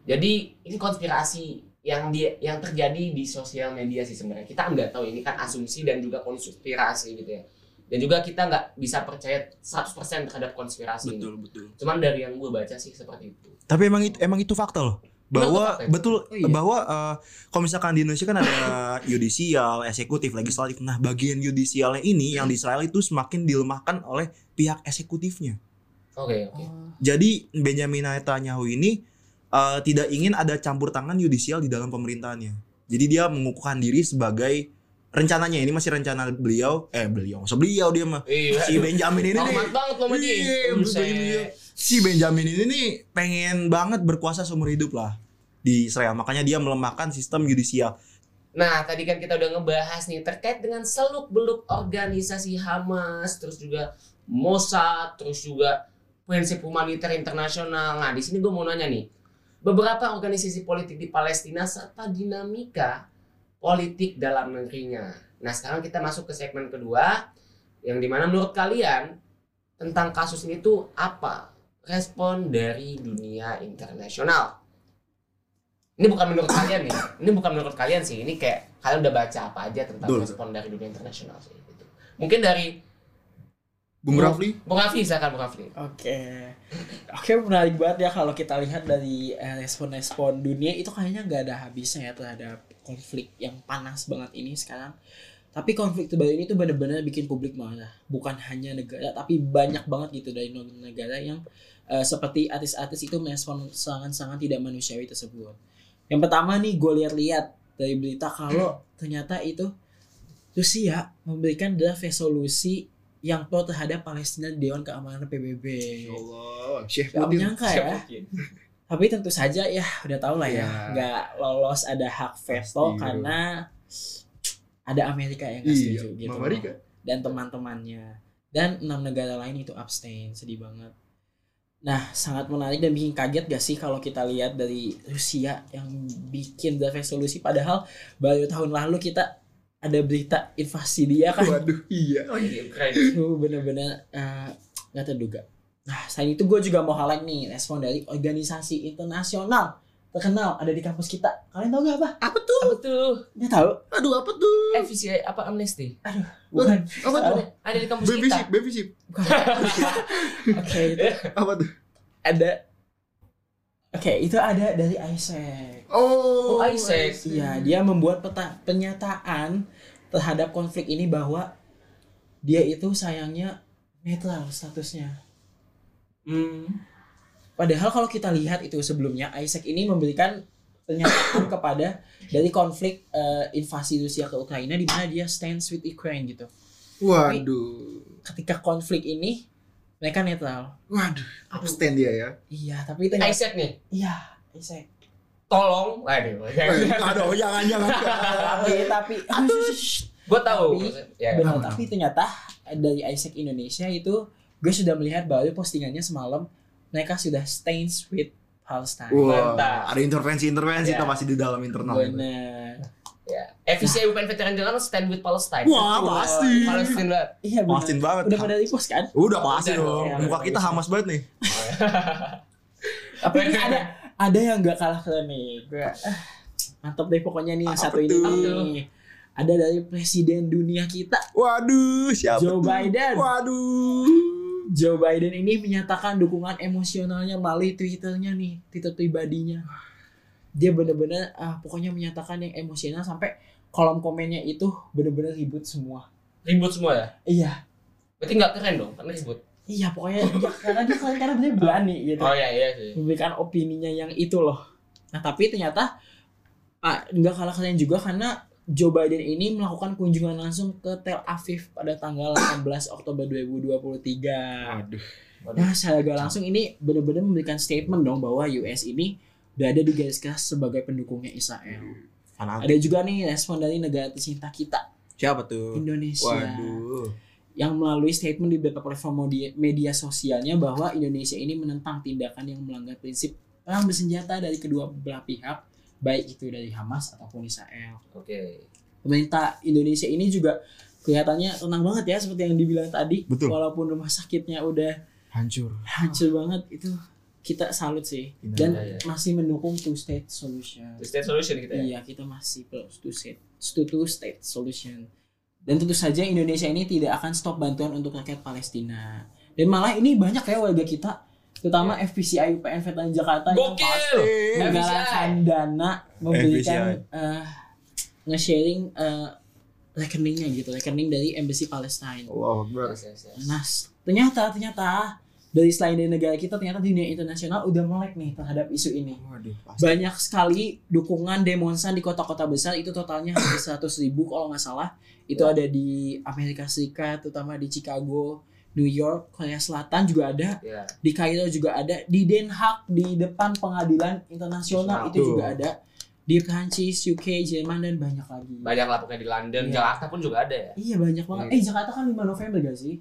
Jadi ini konspirasi yang dia yang terjadi di sosial media sih sebenarnya. Kita nggak tahu ini kan asumsi dan juga konspirasi gitu ya. Dan juga kita nggak bisa percaya 100% terhadap konspirasi ini. betul. Cuman dari yang gue baca sih seperti itu. Tapi emang itu emang itu fakta loh. Bahwa Betul, Oh, iya. bahwa eh, kalau misalkan di Indonesia kan ada yudisial, eksekutif, legislatif. Nah, bagian yudisialnya ini yang di Israel itu semakin dilemahkan oleh pihak eksekutifnya. Oke, oke. Oh, Jadi Benjamin Netanyahu ini eh, tidak ingin ada campur tangan yudisial di dalam pemerintahannya. Jadi dia mengukuhkan diri sebagai rencananya ini masih rencana beliau eh beliau masa beliau dia mah Iya. si Benjamin ini nih banget dia. Iya. Si Benjamin ini nih pengen banget berkuasa seumur hidup lah di Israel makanya dia melemahkan sistem yudisial Nah, tadi kan kita udah ngebahas nih terkait dengan seluk-beluk organisasi Hamas, terus juga Mossad, terus juga prinsip humaniter internasional. Nah, di sini gue mau nanya nih, beberapa organisasi politik di Palestina serta dinamika politik dalam negerinya. Nah, sekarang kita masuk ke segmen kedua, yang di mana menurut kalian tentang kasus ini tuh apa respon dari dunia internasional? Ini bukan menurut kalian nih, ini bukan menurut kalian sih, ini kayak kalian udah baca apa aja tentang Betul. respon dari dunia internasional sih. Gitu. Mungkin dari Bung Rafli Bung Rafli, silakan Bung Rafli. Oke, oke menarik banget ya kalau kita lihat dari eh, respon-respon dunia itu kayaknya nggak ada habisnya ya terhadap konflik yang panas banget ini sekarang. Tapi konflik terbaru ini tuh benar-benar bikin publik marah. Bukan hanya negara, tapi banyak banget gitu dari negara yang eh, seperti artis-artis itu merespon sangat-sangat tidak manusiawi tersebut. Yang pertama nih gue lihat-lihat dari berita kalau ternyata itu Rusia memberikan draft resolusi yang pro terhadap Palestina di Dewan Keamanan PBB. Allah Syekh menyangka ya. Tapi tentu saja ya udah tau lah ya, Ya. nggak lolos ada hak veto karena ada Amerika yang nggak Iya, gitu. Mama Rika. Dan teman-temannya dan enam negara lain itu abstain, sedih banget. Nah, sangat menarik dan bikin kaget gak sih kalau kita lihat dari Rusia yang bikin draft resolusi padahal baru tahun lalu kita ada berita invasi dia kan Waduh, iya. Oh, iya, keren. itu bener-bener eh, nggak terduga. Nah, selain itu gue juga mau highlight nih respon dari organisasi internasional terkenal ada di kampus kita. Kalian tahu gak apa? Apa tuh? Apa tuh? Nggak tahu? Aduh, apa tuh? FCI apa Amnesty? Bukan. Apa tuh? Ada, ada di kampus Baby kita. ship, baby ship. Bukan. Oke, itu Apa tuh? ada. Oke, itu ada dari Isaac. Oh, Oh, Isaac. Iya, dia membuat peta- pernyataan terhadap konflik ini bahwa dia itu sayangnya netral statusnya. Hmm. Padahal kalau kita lihat itu sebelumnya Isaac ini memberikan pernyataan kepada dari konflik eh, invasi Rusia ke Ukraina di mana dia stands with Ukraine gitu. Waduh. Ketika konflik ini mereka netral. Waduh, abstain dia ya. Iya, tapi ternyata Isaac nih, iya Isaac. tolong. Waduh. Aduh, jangan jangan. tapi tapi Gue tahu. Tapi- Ya, benar tapi ternyata dari Isaac Indonesia itu gue sudah melihat baru postingannya semalam mereka sudah stands with Palestine. Wah, Mantap. ada intervensi-intervensi Ya. kita masih di dalam internal. Benar. ya. FCI bukan veteran jalan stand with Palestine. Wah, pasti. Palestine banget. Iya benar. Pasti banget. Udah pada repost kan? Udah pasti Udah dong. dong. Muka kita hamas banget nih. Tapi ini ada ada yang gak kalah keren nih. Ah, mantap deh pokoknya nih yang satu ini nih. Ada dari presiden dunia kita, Waduh, siapa Joe tuh? Biden. Waduh. Joe Biden ini menyatakan dukungan emosionalnya melalui Twitternya nih, Twitter pribadinya. Dia bener-bener ah, pokoknya menyatakan yang emosional sampai kolom komennya itu bener-bener ribut semua. Ribut semua ya? Iya, Berarti nggak keren dong, kan ribut. iya pokoknya ya, karena dia karena dia berani gitu. Oh iya iya sih. memberikan opininya yang itu loh. Nah tapi ternyata ah, nggak kalah keren juga karena Joe Biden ini melakukan kunjungan langsung ke Tel Aviv pada tanggal 18 Oktober 2023. Waduh. Nah secara langsung ini benar-benar memberikan statement dong bahwa US ini berada di garis keras sebagai pendukungnya Israel. Fanatik. Ada juga nih respon dari negara tercinta kita Siapa tuh? Indonesia Waduh. yang melalui statement di beberapa platform media sosialnya bahwa Indonesia ini menentang tindakan yang melanggar prinsip perang bersenjata dari kedua belah pihak baik itu dari Hamas ataupun Israel. Oke. pemerintah Indonesia ini juga kelihatannya tenang banget ya seperti yang dibilang tadi. Betul. Walaupun rumah sakitnya udah Hancur. hancur banget itu kita salut sih Iya, dan iya. masih mendukung two state solution. Two state solution gitu ya. Iya, kita masih plus two state, two state solution. Dan tentu saja Indonesia ini tidak akan stop bantuan untuk rakyat Palestina. Dan malah ini banyak ya warga kita, terutama FPCI UPN Veteran Jakarta yang Gokil. menggalakkan dana memberikan FPCI. eh, nge-sharing eh, rekeningnya gitu, rekening dari Embassy Palestine. Wow, Yes, yes, yes. Nah, ternyata ternyata dari selain dari negara kita ternyata dunia internasional udah melek nih terhadap isu ini. Waduh, pasti. Banyak sekali dukungan demonstran di kota-kota besar itu totalnya hampir 100 ribu kalau nggak salah. Itu Ya. ada di Amerika Serikat, terutama di Chicago, New York, Korea Selatan juga ada, Ya. di Kairo juga ada, di Den Haag di depan pengadilan internasional itu Tuh. juga ada, di Prancis, UK, Jerman dan banyak lagi. Banyak lah pokoknya di London, Iya. Jakarta pun juga ada ya. Iya banyak banget. Iya. Eh Jakarta kan 5 November gak sih?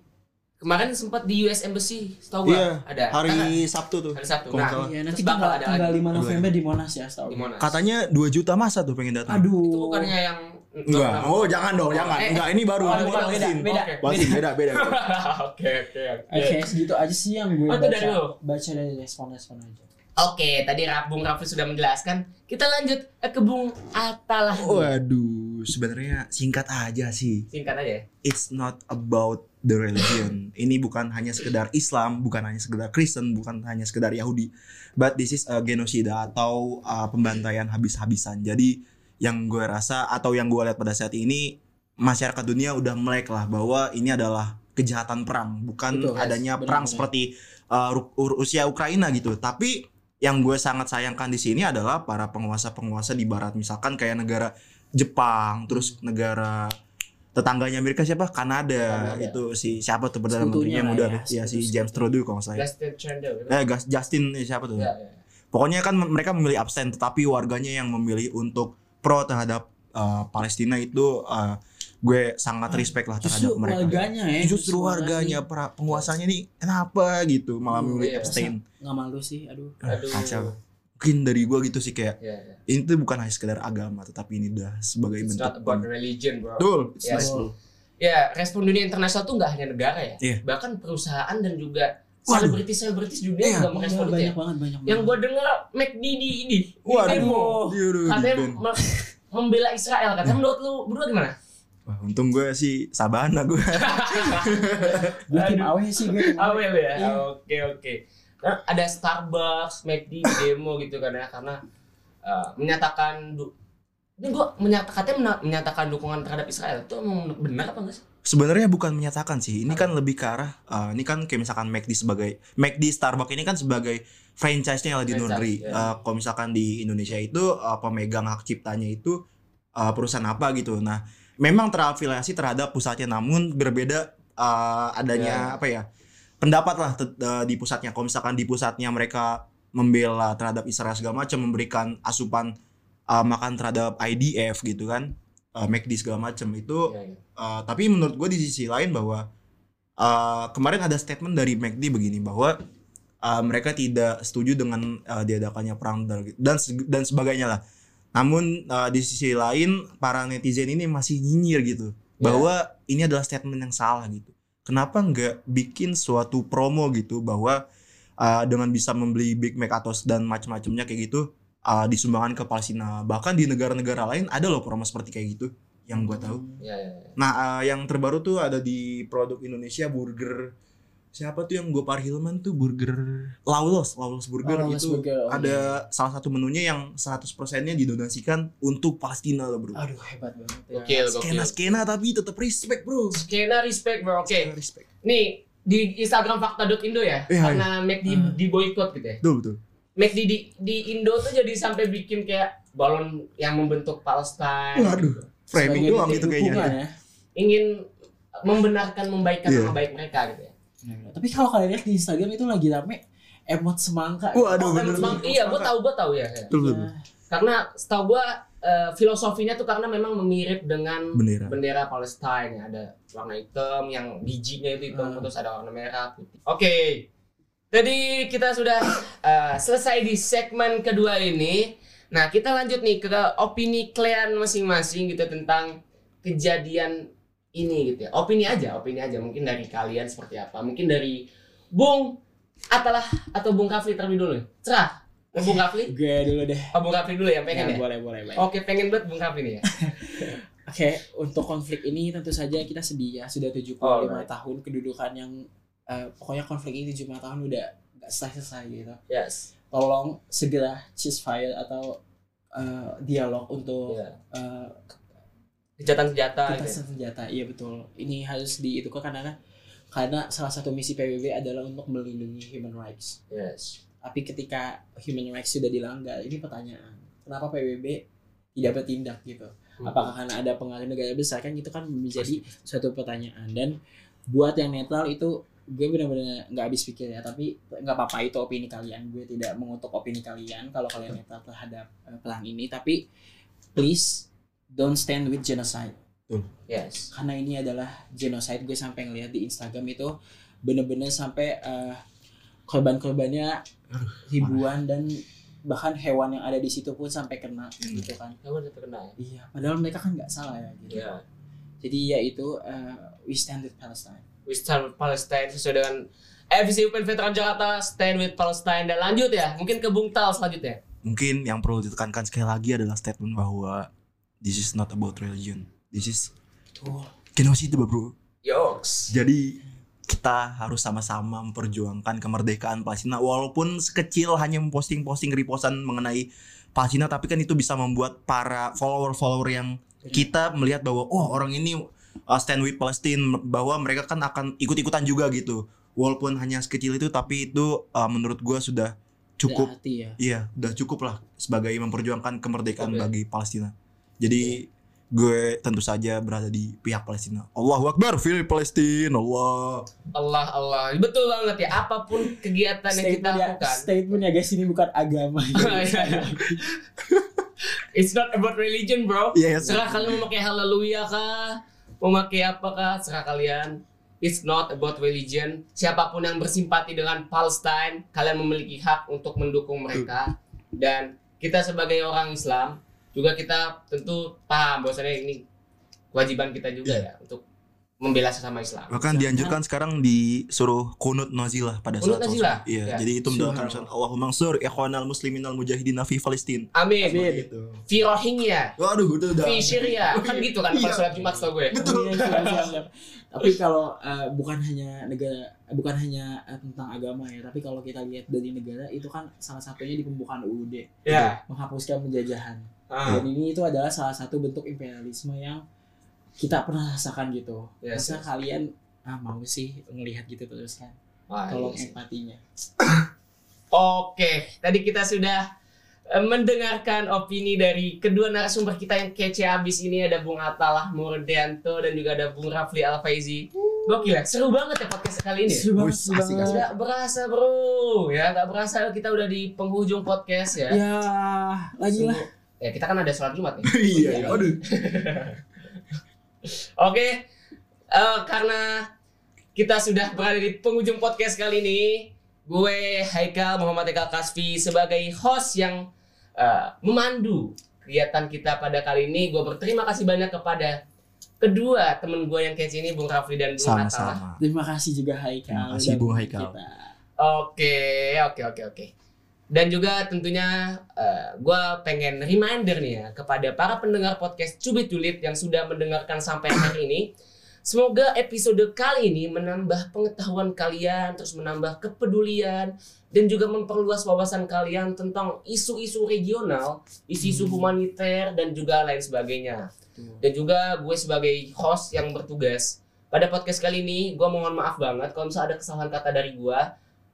Kemarin sempat di US Embassy, setahu gua Iya, ada. hari Kan- Sabtu tuh. hari Sabtu. Nah. Iya nanti bakal tanggal, ada tanggal lagi. 5 Ada November di Monas ya setahu. di gue. Monas. Katanya 2 juta masa tuh pengen datang. Aduh. Itu bukannya yang Enggak. Oh, jangan dong, jangan. eh, Enggak, ini baru Oh, ini beda, beda, beda. Oke. Batasin, beda, beda. Oke, oke, oke. Oke, segitu aja sih yang gue Oh, baca, dari lo? baca dari respon-respon aja. Oke, tadi Bung Raffi sudah menjelaskan. Kita lanjut ke Bung Atta lagi. Waduh, sebenarnya singkat aja sih. Singkat aja ya. It's not about the religion. Ini bukan hanya sekedar Islam, bukan hanya sekedar Kristen, bukan hanya sekedar Yahudi, but this is a genosida atau uh, pembantaian habis-habisan. Jadi yang gue rasa atau yang gue lihat pada saat ini masyarakat dunia udah melek lah bahwa ini adalah kejahatan perang, bukan Betul, yes. adanya Benar, perang seperti uh, Ru- Ru- Rusia Ukraina gitu. Tapi yang gue sangat sayangkan di sini adalah para penguasa-penguasa di barat misalkan kayak negara Jepang, terus negara tetangganya Amerika siapa? Kanada, Kanada. itu si siapa tuh perdana menterinya muda ya, ya si sekutu- James Trudeau kalau nggak salah. ya. Justin Trudeau. gitu. Eh Gas- Justin eh, siapa tuh? Ya, ya. Pokoknya kan mereka memilih abstain tetapi warganya yang memilih untuk pro terhadap uh, Palestina itu uh, gue sangat respect lah terhadap Justru mereka. warganya ya. Justru warganya para penguasanya nih kenapa gitu malah Hmm, memilih iya. abstain. Nggak malu sih, aduh. Aduh. Kacau. Mungkin dari gue gitu sih kayak Ya, ya. ini tuh bukan hanya sekedar agama tetapi ini udah sebagai It's bentuk not about religion, bro. Betul, it's Yes. nice, bro. Ya, respon dunia internasional tuh nggak hanya negara ya. Iya. Bahkan perusahaan dan juga Waduh. selebritis-selebritis juga Iya, juga itu ya. banyak banget, banyak Yang gua dengar McD di ini, Waduh. demo. Aduh, katanya membela Israel katanya menurut lu berdua gimana? Wah, untung gue sih sabana gue. Gue tim Aduh. AW sih gue tim AW. Awel ya. Iya. Oke oke. Nah, ada Starbucks, McD demo gitu kan ya karena uh, menyatakan ini gua menyatakan menyatakan dukungan terhadap Israel itu emang benar apa enggak sih? Sebenarnya bukan menyatakan sih. Ini kan lebih ke arah uh, ini kan kayak misalkan McD sebagai McD Starbucks ini kan sebagai franchise-nya Franchise, Nundri. ya. Uh, kalau misalkan di Indonesia itu uh, pemegang hak ciptanya itu uh, perusahaan apa gitu. Nah, memang terafiliasi terhadap pusatnya namun berbeda uh, adanya Ya. apa ya? pendapat lah uh, di pusatnya. Kalau misalkan di pusatnya mereka membela terhadap Israel segala macam, memberikan asupan uh, makan terhadap IDF gitu kan, uh, McD segala macam itu Iya, iya. Uh, tapi menurut gue di sisi lain bahwa uh, kemarin ada statement dari McD begini bahwa uh, mereka tidak setuju dengan uh, diadakannya perang dan dan, se- dan sebagainya lah. Namun uh, di sisi lain para netizen ini masih nyinyir gitu bahwa ini adalah statement yang salah gitu. Kenapa nggak bikin suatu promo gitu bahwa uh, dengan bisa membeli Big Mac atau dan macam-macamnya kayak gitu uh, disumbangkan ke Palestina. Bahkan di negara-negara lain ada loh promo seperti kayak gitu yang gue tahu. Iya, iya, iya. Nah, eh, yang terbaru tuh ada di produk Indonesia burger siapa tuh yang gue Hilman tuh burger Lawless, Lawless Burger Lawless itu Burger, oh ada salah satu menunya yang 100%-nya didonasikan untuk Palestina loh, Bro. Aduh hebat banget ya. Gokil, gokil. Skena-skena tapi tetap respect, Bro. Skena respect bro. Oke. Skena respect. Nih di Instagram fakta.indo ya, Iya, karena McD Hmm. di boykot gitu ya. Betul, betul. McD di, di Indo tuh jadi sampai bikin kayak balon yang membentuk Palestine. Waduh. Framing doang bentuk gitu kayaknya. ya. Ingin membenarkan membaikkan Iya. nama baik mereka gitu ya. Nah, Tapi kalau kalian lihat di Instagram itu lagi rame emot semangka. Waduh, Oh, bener, emang, bener. iya, gue tahu, gue tahu ya. ya. Betul. Nah, Karena setahu gue eh, filosofinya tuh karena memang mirip dengan Bendera. bendera Palestine ya. Ada warna hitam, yang bijinya itu hitam, Hmm. terus ada warna merah, putih. Oke, jadi kita sudah eh, selesai di segmen kedua ini. Nah, kita lanjut nih ke opini kalian masing-masing gitu tentang kejadian ini gitu ya. Opini aja, opini aja. Mungkin dari kalian seperti apa? Mungkin dari Bung Atalah atau Bung Rafli terlebih dulu. Cerah. Bung Rafli? Gue dulu deh. Oh, Bung Rafli dulu ya, pengen Ya, ya? boleh, boleh, boleh. Oke, pengen banget Bung Rafli nih ya. Oke, untuk konflik ini tentu saja kita sedih ya. Sudah 75 Alright. tahun kedudukan yang eh, pokoknya konflik ini 75 tahun udah nggak selesai-selesai gitu. Yes. Tolong segera ceasefire atau eh, dialog untuk Iya. eh, Kejahatan-kejahatan kita gitu. ya. senjata. Iya betul. Ini harus di itu karena karena salah satu misi PBB adalah untuk melindungi human rights. Yes. Tapi ketika human rights sudah dilanggar, ini pertanyaan. Kenapa PBB tidak bertindak gitu? Apakah karena ada pengaruh negara besar kan itu kan menjadi suatu pertanyaan dan buat yang netral itu gue benar-benar nggak habis pikir ya tapi nggak apa-apa itu opini kalian. Gue tidak mengutuk opini kalian kalau kalian netral terhadap eh, perang ini. Tapi please don't stand with genocide. Yes. karena ini adalah genocide. Gue sampai ngeliat di Instagram itu bener-bener sampai eh, korban-korbannya ribuan dan bahkan hewan yang ada di situ pun sampai kena gitu kan. Kamu udah terkena ya? iya padahal mereka kan nggak salah ya gitu. Iya. jadi ya itu eh, we stand with Palestine We stand with Palestine sesuai dengan FVC Open Veteran Jakarta Stand with Palestine. Dan lanjut ya mungkin ke Bung Tal selanjutnya. Mungkin yang perlu ditekankan sekali lagi adalah statement bahwa this is not about religion. This is tuh genocide bro. Yoks. Jadi kita harus sama-sama memperjuangkan kemerdekaan Palestina. Walaupun sekecil hanya memposting-posting repostan mengenai Palestina tapi kan itu bisa membuat para follower-follower yang kita melihat bahwa oh orang ini uh, stand with Palestine bahwa mereka kan akan ikut-ikutan juga gitu. Walaupun hanya sekecil itu tapi itu uh, menurut gua sudah cukup hati ya. Iya udah cukup lah sebagai memperjuangkan kemerdekaan Oke. bagi Palestina. Jadi gue tentu saja berada di pihak Palestina. Allahu Akbar fil Palestina Allah. Allah Allah. Betul banget ya apa pun kegiatan yang kita ya lakukan. statement ya guys ini bukan agama. Iya. It's not about religion bro. Yes. Serah kalian memakai haleluya kah Memakai apakah? Serah kalian. It's not about religion. Siapa pun yang bersimpati dengan Palestine Kalian memiliki hak untuk mendukung mereka. Dan kita sebagai orang Islam Juga kita tentu paham bahwasanya ini Kewajiban kita juga ya Untuk membela sesama Islam. Bahkan dianjurkan sekarang disuruh kunut nazilah pada Kunut saat nazilah? iya Ya. jadi itu mendoakan misalnya Allahumma ansur ikhwanal muslimin al mujahidin fi Palestin Amin. Amin. gitu Fi Rohingya. Waduh itu udah. Fi Syria. Kan gitu kan Iya. Pas sholat Jumat tau gue. Iya, siap, siap, siap. tapi kalau eh, bukan hanya negara eh, bukan hanya eh, tentang agama ya tapi kalau kita lihat dari negara itu kan salah satunya di pembukaan UUD Ya. Menghapuskan penjajahan. Ah. dan ini itu adalah salah satu bentuk imperialisme yang kita pernah rasakan gitu Yes, masa yes. kalian ah mau sih ngelihat gitu terus kan Wah, tolong iya sih. empatinya Oke, tadi kita sudah eh, mendengarkan opini dari kedua narasumber kita yang kece abis ini ada Bung Atalah Murdianto dan juga ada Bung Rafli Alfaizi. Gokil ya, seru banget ya podcast kali ini. Seru banget, seru asik, banget. Nggak berasa bro, ya nggak berasa kita udah di penghujung podcast ya. ya lagi lah Ya kita kan ada sholat Jumat ya. iya iya aduh Oke, eh, karena kita sudah berada di penghujung podcast kali ini, gue Haikal Muhammad Haikal Kasfi sebagai host yang eh, memandu kegiatan kita pada kali ini. Gue berterima kasih banyak kepada kedua temen gue yang kece ini, Bung Rafli dan Bung Natala. sama-sama terima kasih juga Haikal Terima kasih, Bung Haikal. kita. Oke, oke, oke, oke. Dan juga tentunya gue pengen reminder nih ya kepada para pendengar podcast Cubit Julid yang sudah mendengarkan sampai hari ini. Semoga episode kali ini menambah pengetahuan kalian, terus menambah kepedulian, dan juga memperluas wawasan kalian tentang isu-isu regional, isu-isu Hmm. humaniter, dan juga lain sebagainya. Dan juga gue sebagai host yang bertugas pada podcast kali ini, gue mohon maaf banget kalau misalnya ada kesalahan kata dari gue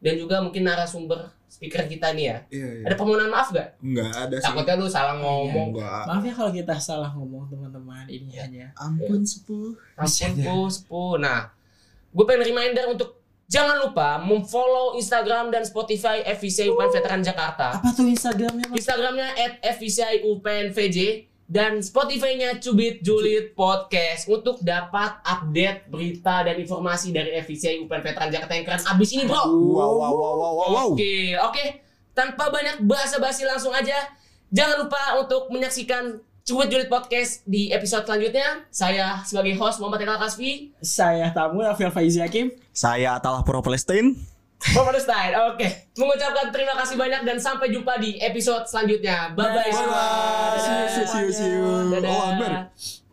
dan juga mungkin narasumber speaker kita nih ya. iya iya Ada permohonan maaf gak? enggak ada Takutnya lu salah ngomong. enggak maaf ya kalau kita salah ngomong teman-teman ini hanya ampun sepuh Ampun pu, sepuh. Nah, gue pengen reminder untuk jangan lupa memfollow Instagram dan Spotify FVCI UPN Veteran Jakarta. apa tuh Instagramnya Mas? Instagramnya at FVCI UPNVJ dan Spotify-nya Cubit Julid Podcast untuk dapat update berita dan informasi dari FVCI UPN Veteran Jakarta yang keren abis ini bro. wow wow wow wow wow, wow. Oke, oke. Tanpa banyak basa-basi langsung aja. Jangan lupa untuk menyaksikan Cukup Julid Podcast di episode selanjutnya. Saya sebagai host Muhammad Ekal Kasfi. Saya tamu Rafael Faizi Hakim. Saya Atalah Pro Palestine. Stein. Oke. Mengucapkan terima kasih banyak dan sampai jumpa di episode selanjutnya. Bye bye. Bye-bye. See you, see you, see you. Dadah. Oh, Akbar.